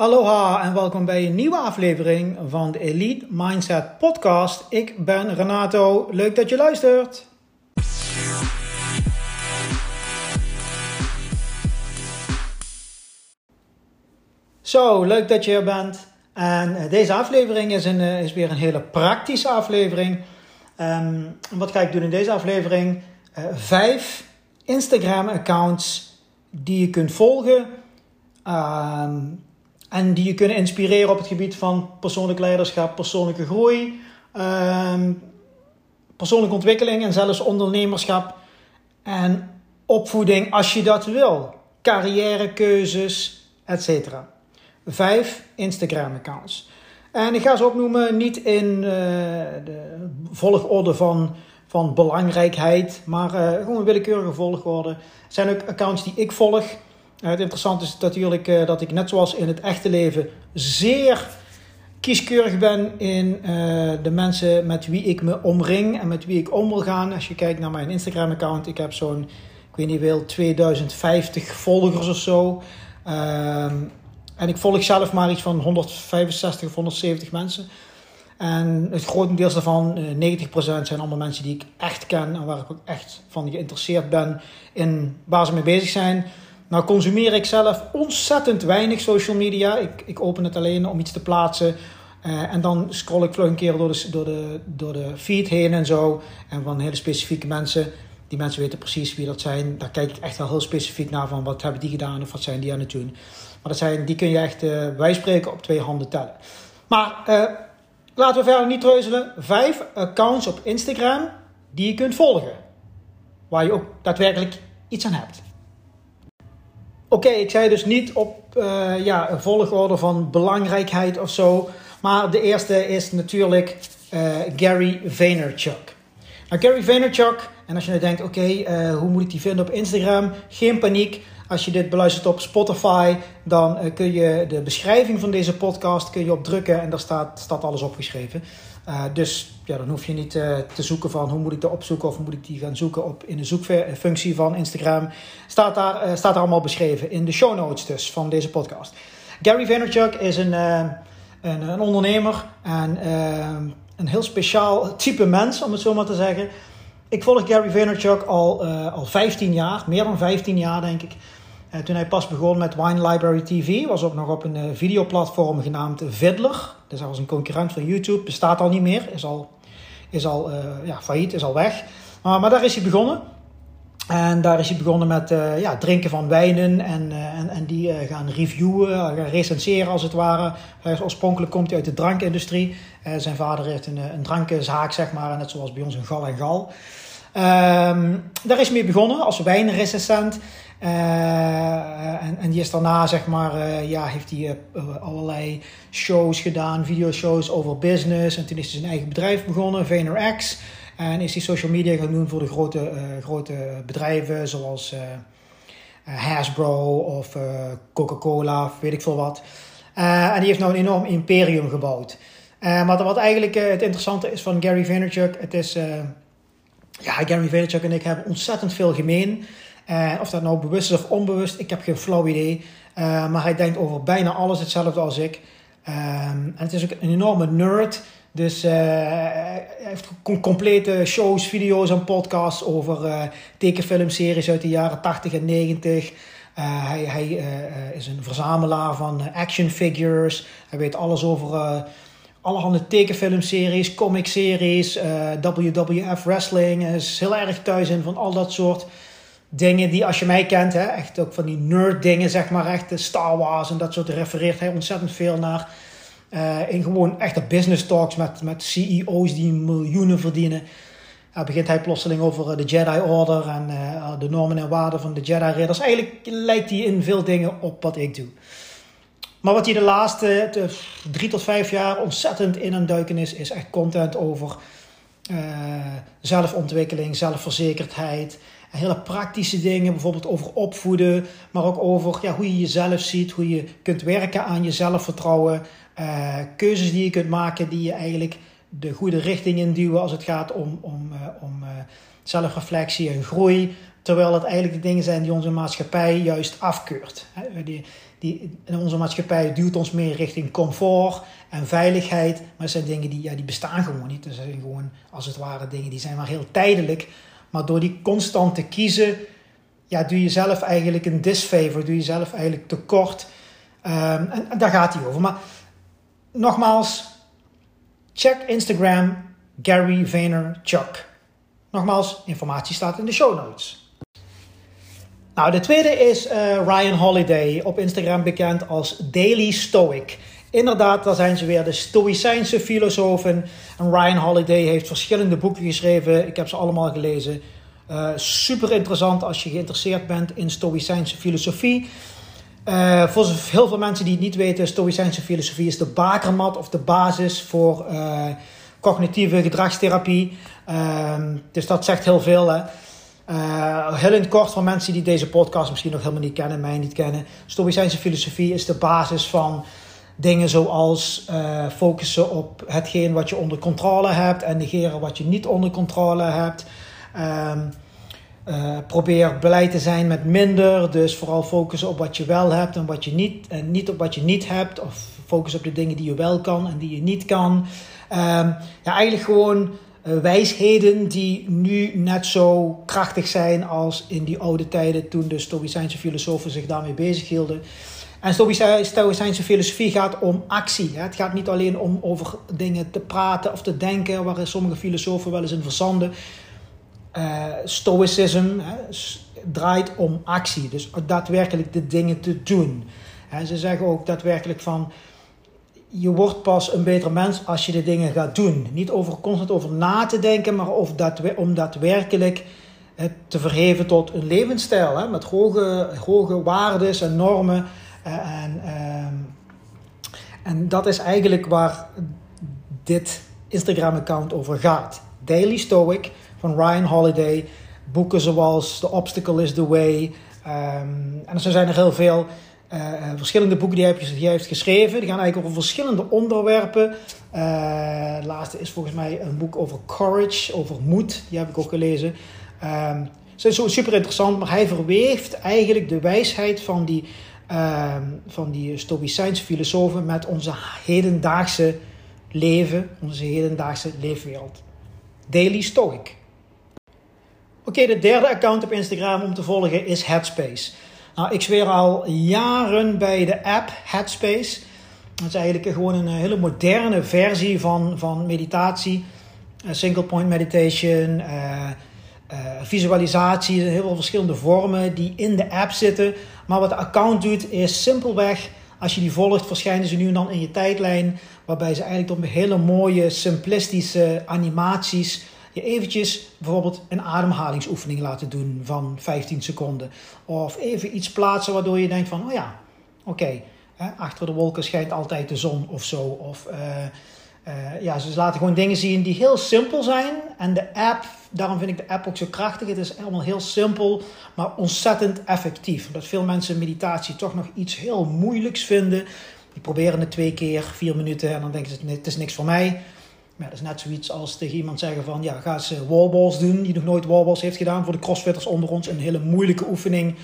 Aloha en welkom bij een nieuwe aflevering van de Elite Mindset Podcast. Ik ben Renato, leuk dat je luistert. Zo, leuk dat je er bent. En eh, deze aflevering is, een, eh, is weer een hele praktische aflevering. Um, wat ga ik doen in deze aflevering? Uh, vijf Instagram-accounts die je kunt volgen. Uh, en die je kunnen inspireren op het gebied van persoonlijk leiderschap, persoonlijke groei, uh, persoonlijke ontwikkeling en zelfs ondernemerschap en opvoeding als je dat wil. Carrièrekeuzes, etc. Vijf Instagram-accounts. En ik ga ze opnoemen niet in uh, de volgorde van, van belangrijkheid, maar uh, gewoon een willekeurige volgorde. Het zijn ook accounts die ik volg. Uh, het interessante is natuurlijk dat ik net zoals in het echte leven zeer kieskeurig ben in de mensen met wie ik me omring en met wie ik om wil gaan. Als je kijkt naar mijn Instagram-account, ik heb zo'n, ik weet niet veel, 2050 volgers of zo. Ehm, en ik volg zelf maar iets van 165 of 170 mensen. En het grotendeel daarvan, 90% zijn allemaal mensen die ik echt ken en waar ik ook echt van geïnteresseerd ben in waar ze mee bezig zijn. Nou consumeer ik zelf ontzettend weinig social media. Ik, ik open het alleen om iets te plaatsen. Uh, en dan scroll ik vlug een keer door de, door, de, door de feed heen en zo. En van hele specifieke mensen. Die mensen weten precies wie dat zijn. Daar kijk ik echt wel heel specifiek naar van wat hebben die gedaan of wat zijn die aan het doen. Maar dat zijn, die kun je echt, uh, spreken, op twee handen tellen. Maar uh, laten we verder niet treuzelen. Vijf accounts op Instagram die je kunt volgen. Waar je ook daadwerkelijk iets aan hebt. Oké, ik zei dus niet op uh, ja, een volgorde van belangrijkheid of zo. Maar de eerste is natuurlijk Gary Vaynerchuk. Nou, Gary Vaynerchuk, en als je nu denkt, oké, okay, hoe moet ik die vinden op Instagram? Geen paniek. Als je dit beluistert op Spotify, dan uh, kun je de beschrijving van deze podcast kun je op drukken en daar staat, staat alles opgeschreven. Uh, dus ja, dan hoef je niet uh, te zoeken van hoe moet ik dat opzoeken of moet ik die gaan zoeken op in de zoekfunctie van Instagram. Staat daar, staat daar allemaal beschreven in de show notes dus van deze podcast. Gary Vaynerchuk is een, een, een, ondernemer en een heel speciaal type mens, om het zo maar te zeggen. Ik volg Gary Vaynerchuk al, al 15 jaar, meer dan 15 jaar denk ik. Uh, toen hij pas begon met Wine Library TV, was ook nog op een uh, videoplatform genaamd Vidler. Dus dat was een concurrent van YouTube, bestaat al niet meer, is al, is al uh, ja, failliet, is al weg. maar daar is hij begonnen. En daar is hij begonnen met ja, drinken van wijnen en, en, en die gaan reviewen, gaan recenseren als het ware. Hij oorspronkelijk komt hij uit de drankindustrie. zijn vader heeft een, een drankenzaak, zeg maar, net zoals bij ons een gal en gal. Um, daar is hij mee begonnen als wijnrecensent. Uh, en, en die is daarna, zeg maar, uh, ja, heeft hij uh, allerlei shows gedaan, videoshows over business. En toen is hij zijn eigen bedrijf begonnen, VaynerX. En is hij social media gaan doen voor de grote, grote bedrijven zoals Hasbro of Coca-Cola weet ik veel wat. en die heeft nou een enorm imperium gebouwd. maar wat eigenlijk het interessante is van Gary Vaynerchuk, het is... ja, Gary Vaynerchuk en ik hebben ontzettend veel gemeen. Uh, of dat nou bewust is of onbewust, ik heb geen flauw idee. Uh, maar hij denkt over bijna alles hetzelfde als ik. Um, en het is ook een enorme nerd. Dus uh, hij heeft complete shows, video's en podcasts over tekenfilmseries uit de jaren 80 en 90. hij, hij is een verzamelaar van action figures. Hij weet alles over allerhande tekenfilmseries, comicseries, WWF wrestling. Hij is heel erg thuis in van al dat soort dingen die, als je mij kent, hè, echt ook van die nerd dingen, zeg maar, echt de Star Wars en dat soort, refereert hij ontzettend veel naar. Uh, in gewoon echte business talks met, met CEO's die miljoenen verdienen. Uh, begint hij plotseling over de Jedi Order en uh, de normen en waarden van de Jedi Ridders. Eigenlijk lijkt hij in veel dingen op wat ik doe. Maar wat hij de laatste de drie tot vijf jaar ontzettend in aan duiken is, is echt content over zelfontwikkeling, zelfverzekerdheid hele praktische dingen, bijvoorbeeld over opvoeden, maar ook over ja, hoe je jezelf ziet, hoe je kunt werken aan je zelfvertrouwen, uh, keuzes die je kunt maken die je eigenlijk de goede richting induwen als het gaat om, om, uh, om uh, zelfreflectie en groei. Terwijl het eigenlijk de dingen zijn die onze maatschappij juist afkeurt. Die, die, onze maatschappij duwt ons meer richting comfort en veiligheid. Maar het zijn dingen die, ja, die bestaan gewoon niet. Dat zijn gewoon, als het ware, dingen die zijn maar heel tijdelijk. Maar door die constant te kiezen, ja, doe je zelf eigenlijk een disfavor. Doe je zelf eigenlijk tekort. Um, en, daar gaat hij over. Maar nogmaals, check Instagram Gary Vaynerchuk. Nogmaals, informatie staat in de show notes. Nou, de tweede is uh, Ryan Holiday, op Instagram bekend als Daily Stoic. Inderdaad, daar zijn ze weer, de Stoïcijnse filosofen. En Ryan Holiday heeft verschillende boeken geschreven. Ik heb ze allemaal gelezen. Uh, super interessant als je geïnteresseerd bent in Stoïcijnse filosofie. Uh, voor heel veel mensen die het niet weten, Stoïcijnse filosofie is de bakermat of de basis voor uh, cognitieve gedragstherapie. Ehm, dus dat zegt heel veel. Hè? Heel in het kort voor mensen die deze podcast misschien nog helemaal niet kennen, mij niet kennen. Stoïcijnse filosofie is de basis van dingen zoals uh, focussen op hetgeen wat je onder controle hebt en negeren wat je niet onder controle hebt. Um, uh, probeer beleid te zijn met minder, dus vooral focussen op wat je wel hebt en wat je niet, en niet op wat je niet hebt. Of focus op de dingen die je wel kan en die je niet kan. Um, ja, eigenlijk gewoon uh, wijsheden die nu net zo krachtig zijn als in die oude tijden toen de Stoïcijnse filosofen zich daarmee bezighielden. En Stoïcijnse filosofie gaat om actie. Het gaat niet alleen om over dingen te praten of te denken, waar sommige filosofen wel eens in verzanden. Uh, stoicism hè, draait om actie, dus daadwerkelijk de dingen te doen. Ze zeggen ook daadwerkelijk van je wordt pas een beter mens als je de dingen gaat doen. Niet over, constant over na te denken, maar of dat, om daadwerkelijk te verheven tot een levensstijl. Met hoge, hoge waarden en normen. Eh, en, ehm, en dat is eigenlijk waar dit Instagram-account over gaat. Daily Stoic van Ryan Holiday. Boeken zoals The Obstacle is the Way. Um, en zo zijn er heel veel. Uh, verschillende boeken die hij, heeft geschreven. Die gaan eigenlijk over verschillende onderwerpen. Uh, laatste is volgens mij een boek over courage, over moed. Die heb ik ook gelezen. Um, is super interessant, maar hij verweeft eigenlijk de wijsheid van die, uh, van die Stoïcijnse filosofen met onze hedendaagse leven, onze hedendaagse leefwereld. Daily Stoic. Oké, de derde account op Instagram om te volgen is Headspace. Nou, ik zweer al jaren bij de app Headspace. Dat is eigenlijk gewoon een hele moderne versie van, van meditatie. single point meditation, uh, visualisatie, heel veel verschillende vormen die in de app zitten. Maar wat de account doet is simpelweg, als je die volgt, verschijnen ze nu en dan in je tijdlijn. Waarbij ze eigenlijk op hele mooie, simplistische animaties je eventjes bijvoorbeeld een ademhalingsoefening laten doen van 15 seconden. Of even iets plaatsen waardoor je denkt van, oh ja, oké, achter de wolken schijnt altijd de zon of zo. Of uh, uh, ja, ze laten gewoon dingen zien die heel simpel zijn. En de app, daarom vind ik de app ook zo krachtig. Het is allemaal heel simpel, maar ontzettend effectief. Omdat veel mensen meditatie toch nog iets heel moeilijks vinden. Die proberen het twee keer, vier minuten en dan denken ze, het is niks voor mij. Maar dat is net zoiets als tegen iemand zeggen van... ja, ga eens wallballs doen, die nog nooit wallballs heeft gedaan... voor de crossfitters onder ons. Een hele moeilijke oefening.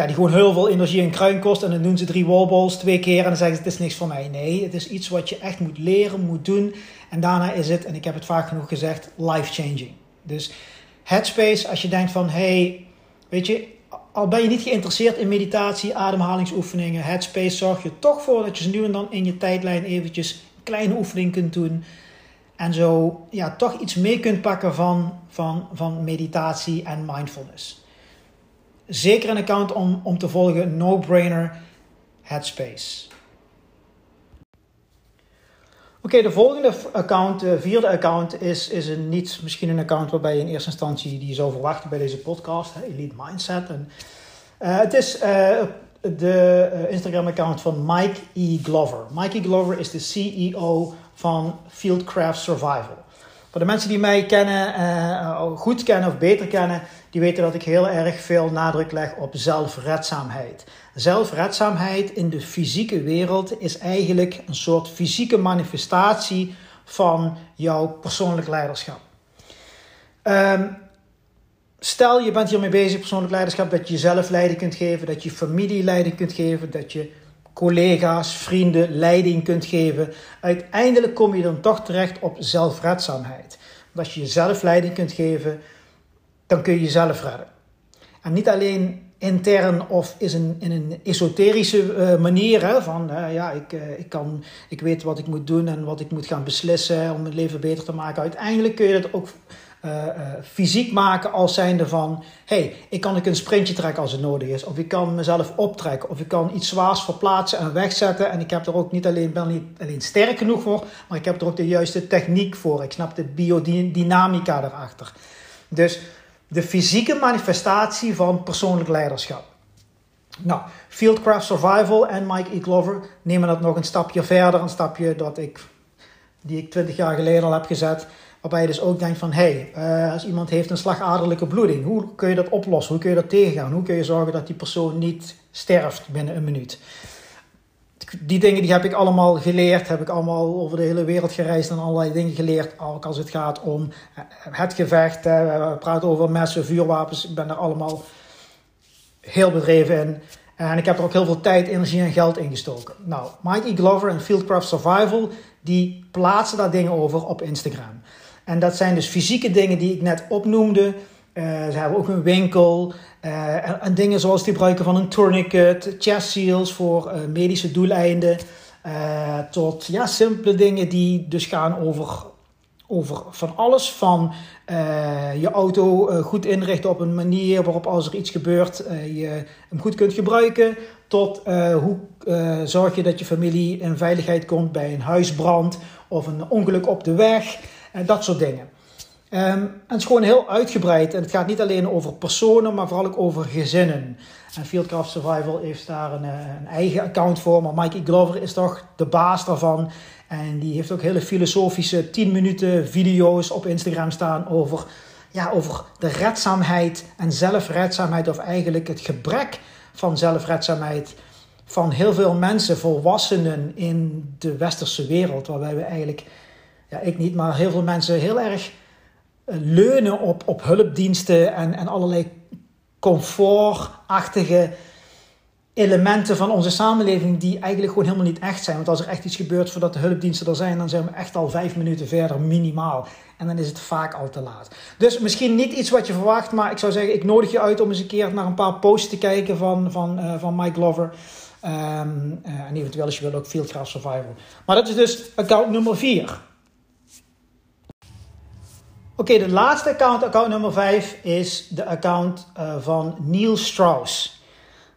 Ja, die gewoon heel veel energie en kruin kost. En dan doen ze drie wallballs twee keer en dan zeggen ze... het is niks voor mij. Nee, het is iets wat je echt moet leren, moet doen. En daarna is het, en ik heb het vaak genoeg gezegd, life-changing. Dus Headspace, als je denkt van... hey, weet je, al ben je niet geïnteresseerd in meditatie, ademhalingsoefeningen... Headspace zorg je toch voor dat je ze nu en dan in je tijdlijn eventjes... een kleine oefening kunt doen... En zo ja, toch iets mee kunt pakken van, van, van meditatie en mindfulness. Zeker een account om, om te volgen, no-brainer, Headspace. Oké, de volgende account, de vierde account, is, is een niet misschien een account waarbij je in eerste instantie die zou verwachten bij deze podcast, Elite Mindset. En, uh, het is uh, de uh, Instagram-account van Mike E. Glover. Mike E. Glover is de CEO van Fieldcraft Survival. Voor de mensen die mij kennen, uh, goed kennen of beter kennen, die weten dat ik heel erg veel nadruk leg op zelfredzaamheid. Zelfredzaamheid in de fysieke wereld is eigenlijk een soort fysieke manifestatie van jouw persoonlijk leiderschap. Um, stel je bent hiermee bezig, persoonlijk leiderschap, dat je jezelf leiding kunt geven, dat je familie leiding kunt geven, dat je collega's, vrienden leiding kunt geven. Uiteindelijk kom je dan toch terecht op zelfredzaamheid. Want als je jezelf leiding kunt geven, dan kun je jezelf redden. En niet alleen intern of is een, in een esoterische uh, manier. Hè, van uh, ja, ik, uh, ik, kan, ik weet wat ik moet doen en wat ik moet gaan beslissen om mijn leven beter te maken. Uiteindelijk kun je dat ook fysiek maken als zijnde van... hey, ik kan een sprintje trekken als het nodig is. Of ik kan mezelf optrekken. Of ik kan iets zwaars verplaatsen en wegzetten. En ik heb er ook niet alleen, ben niet alleen sterk genoeg voor... maar ik heb er ook de juiste techniek voor. Ik snap de biodynamica erachter. Dus de fysieke manifestatie van persoonlijk leiderschap. Nou, Fieldcraft Survival en Mike E. Glover nemen dat nog een stapje verder. Een stapje dat ik, die ik 20 jaar geleden al heb gezet. Waarbij je dus ook denkt van, hé, hey, uh, als iemand heeft een slagaderlijke bloeding, hoe kun je dat oplossen? Hoe kun je dat tegengaan? Hoe kun je zorgen dat die persoon niet sterft binnen een minuut? die dingen die heb ik allemaal geleerd. Heb ik allemaal over de hele wereld gereisd en allerlei dingen geleerd. Ook als het gaat om eh, het gevecht. We praten over messen, vuurwapens. Ik ben daar allemaal heel bedreven in. En ik heb er ook heel veel tijd, energie en geld in gestoken. Nou, Mike. Glover en Fieldcraft Survival, die plaatsen daar dingen over op Instagram. En dat zijn dus fysieke dingen die ik net opnoemde. Uh, ze hebben ook een winkel. Uh, en, dingen zoals het gebruiken van een tourniquet, chest seals voor uh, medische doeleinden. tot ja, simpele dingen die dus gaan over, over van alles. Van je auto goed inrichten op een manier waarop als er iets gebeurt je hem goed kunt gebruiken. Tot hoe zorg je dat je familie in veiligheid komt bij een huisbrand of een ongeluk op de weg. En dat soort dingen. Um, en het is gewoon heel uitgebreid. En het gaat niet alleen over personen, maar vooral ook over gezinnen. En Fieldcraft Survival heeft daar een, eh, een eigen account voor. Maar Mikey Glover is toch de baas daarvan. En die heeft ook hele filosofische 10 minuten video's op Instagram staan over, ja, over de redzaamheid en zelfredzaamheid. Of eigenlijk het gebrek van zelfredzaamheid van heel veel mensen, volwassenen in de westerse wereld. Waarbij we eigenlijk, ja ik niet, maar heel veel mensen heel erg leunen op, op hulpdiensten en, en allerlei comfortachtige elementen van onze samenleving die eigenlijk gewoon helemaal niet echt zijn. Want als er echt iets gebeurt voordat de hulpdiensten er zijn, dan zijn we echt al vijf minuten verder minimaal. En dan is het vaak al te laat. Dus misschien niet iets wat je verwacht, maar ik zou zeggen, ik nodig je uit om eens een keer naar een paar posts te kijken van, van, uh, van Mike Glover. Um, uh, en eventueel als je wil ook Fieldcraft Survival. Maar dat is dus account nummer 4. Oké, de laatste account, account nummer 5, is de account uh, van Neil Strauss.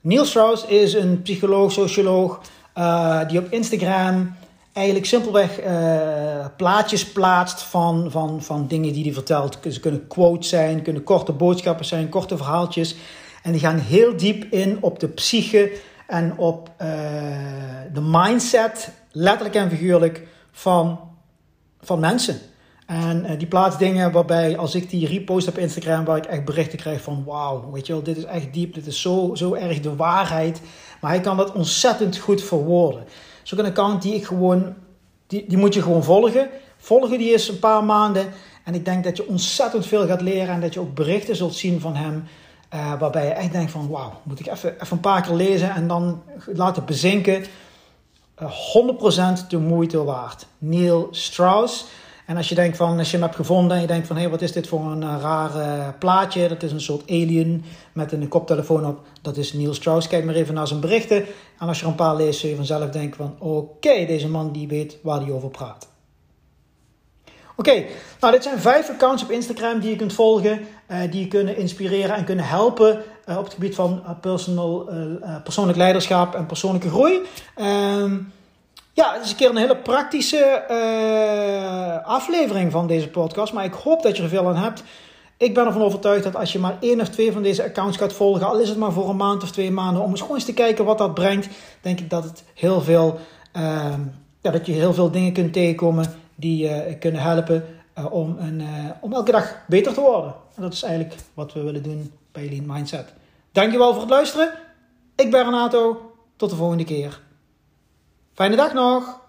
Neil Strauss is een psycholoog, socioloog, uh, die op Instagram eigenlijk simpelweg uh, plaatjes plaatst van, van, van dingen die hij vertelt. Ze kunnen quotes zijn, kunnen korte boodschappen zijn, korte verhaaltjes. En die gaan heel diep in op de psyche en op de mindset, letterlijk en figuurlijk, van, van mensen. En uh, die plaats dingen waarbij als ik die repost op Instagram, waar ik echt berichten krijg van wauw, weet je wel, dit is echt diep, dit is zo, zo erg de waarheid. Maar hij kan dat ontzettend goed verwoorden. Zo'n een account die ik gewoon, die, die moet je gewoon volgen. Volgen die is een paar maanden. En ik denk dat je ontzettend veel gaat leren en dat je ook berichten zult zien van hem. Uh, waarbij je echt denkt van wauw, moet ik even, even een paar keer lezen en dan laten bezinken. Uh, 100% de moeite waard. Neil Strauss. En als je denkt van, als je hem hebt gevonden en je denkt van, hé, hey, wat is dit voor een uh, raar uh, plaatje? Dat is een soort alien met een koptelefoon op. Dat is Neil Strauss. Kijk maar even naar zijn berichten. En als je er een paar leest, zul je vanzelf denken van, oké, deze man die weet waar hij over praat. Oké, nou dit zijn vijf accounts op Instagram die je kunt volgen, uh, die je kunnen inspireren en kunnen helpen op het gebied van personal, persoonlijk leiderschap en persoonlijke groei. Ehm, ja, het is een keer een hele praktische uh, aflevering van deze podcast. Maar ik hoop dat je er veel aan hebt. Ik ben ervan overtuigd dat als je maar één of twee van deze accounts gaat volgen, al is het maar voor een maand of twee maanden, om eens gewoon eens te kijken wat dat brengt, denk ik dat het heel veel, uh, ja, dat je heel veel dingen kunt tegenkomen die je uh, kunnen helpen uh, om, een, om elke dag beter te worden. En dat is eigenlijk wat we willen doen bij Lean Mindset. Dankjewel voor het luisteren. Ik ben Renato. Tot de volgende keer. Fijne dag nog!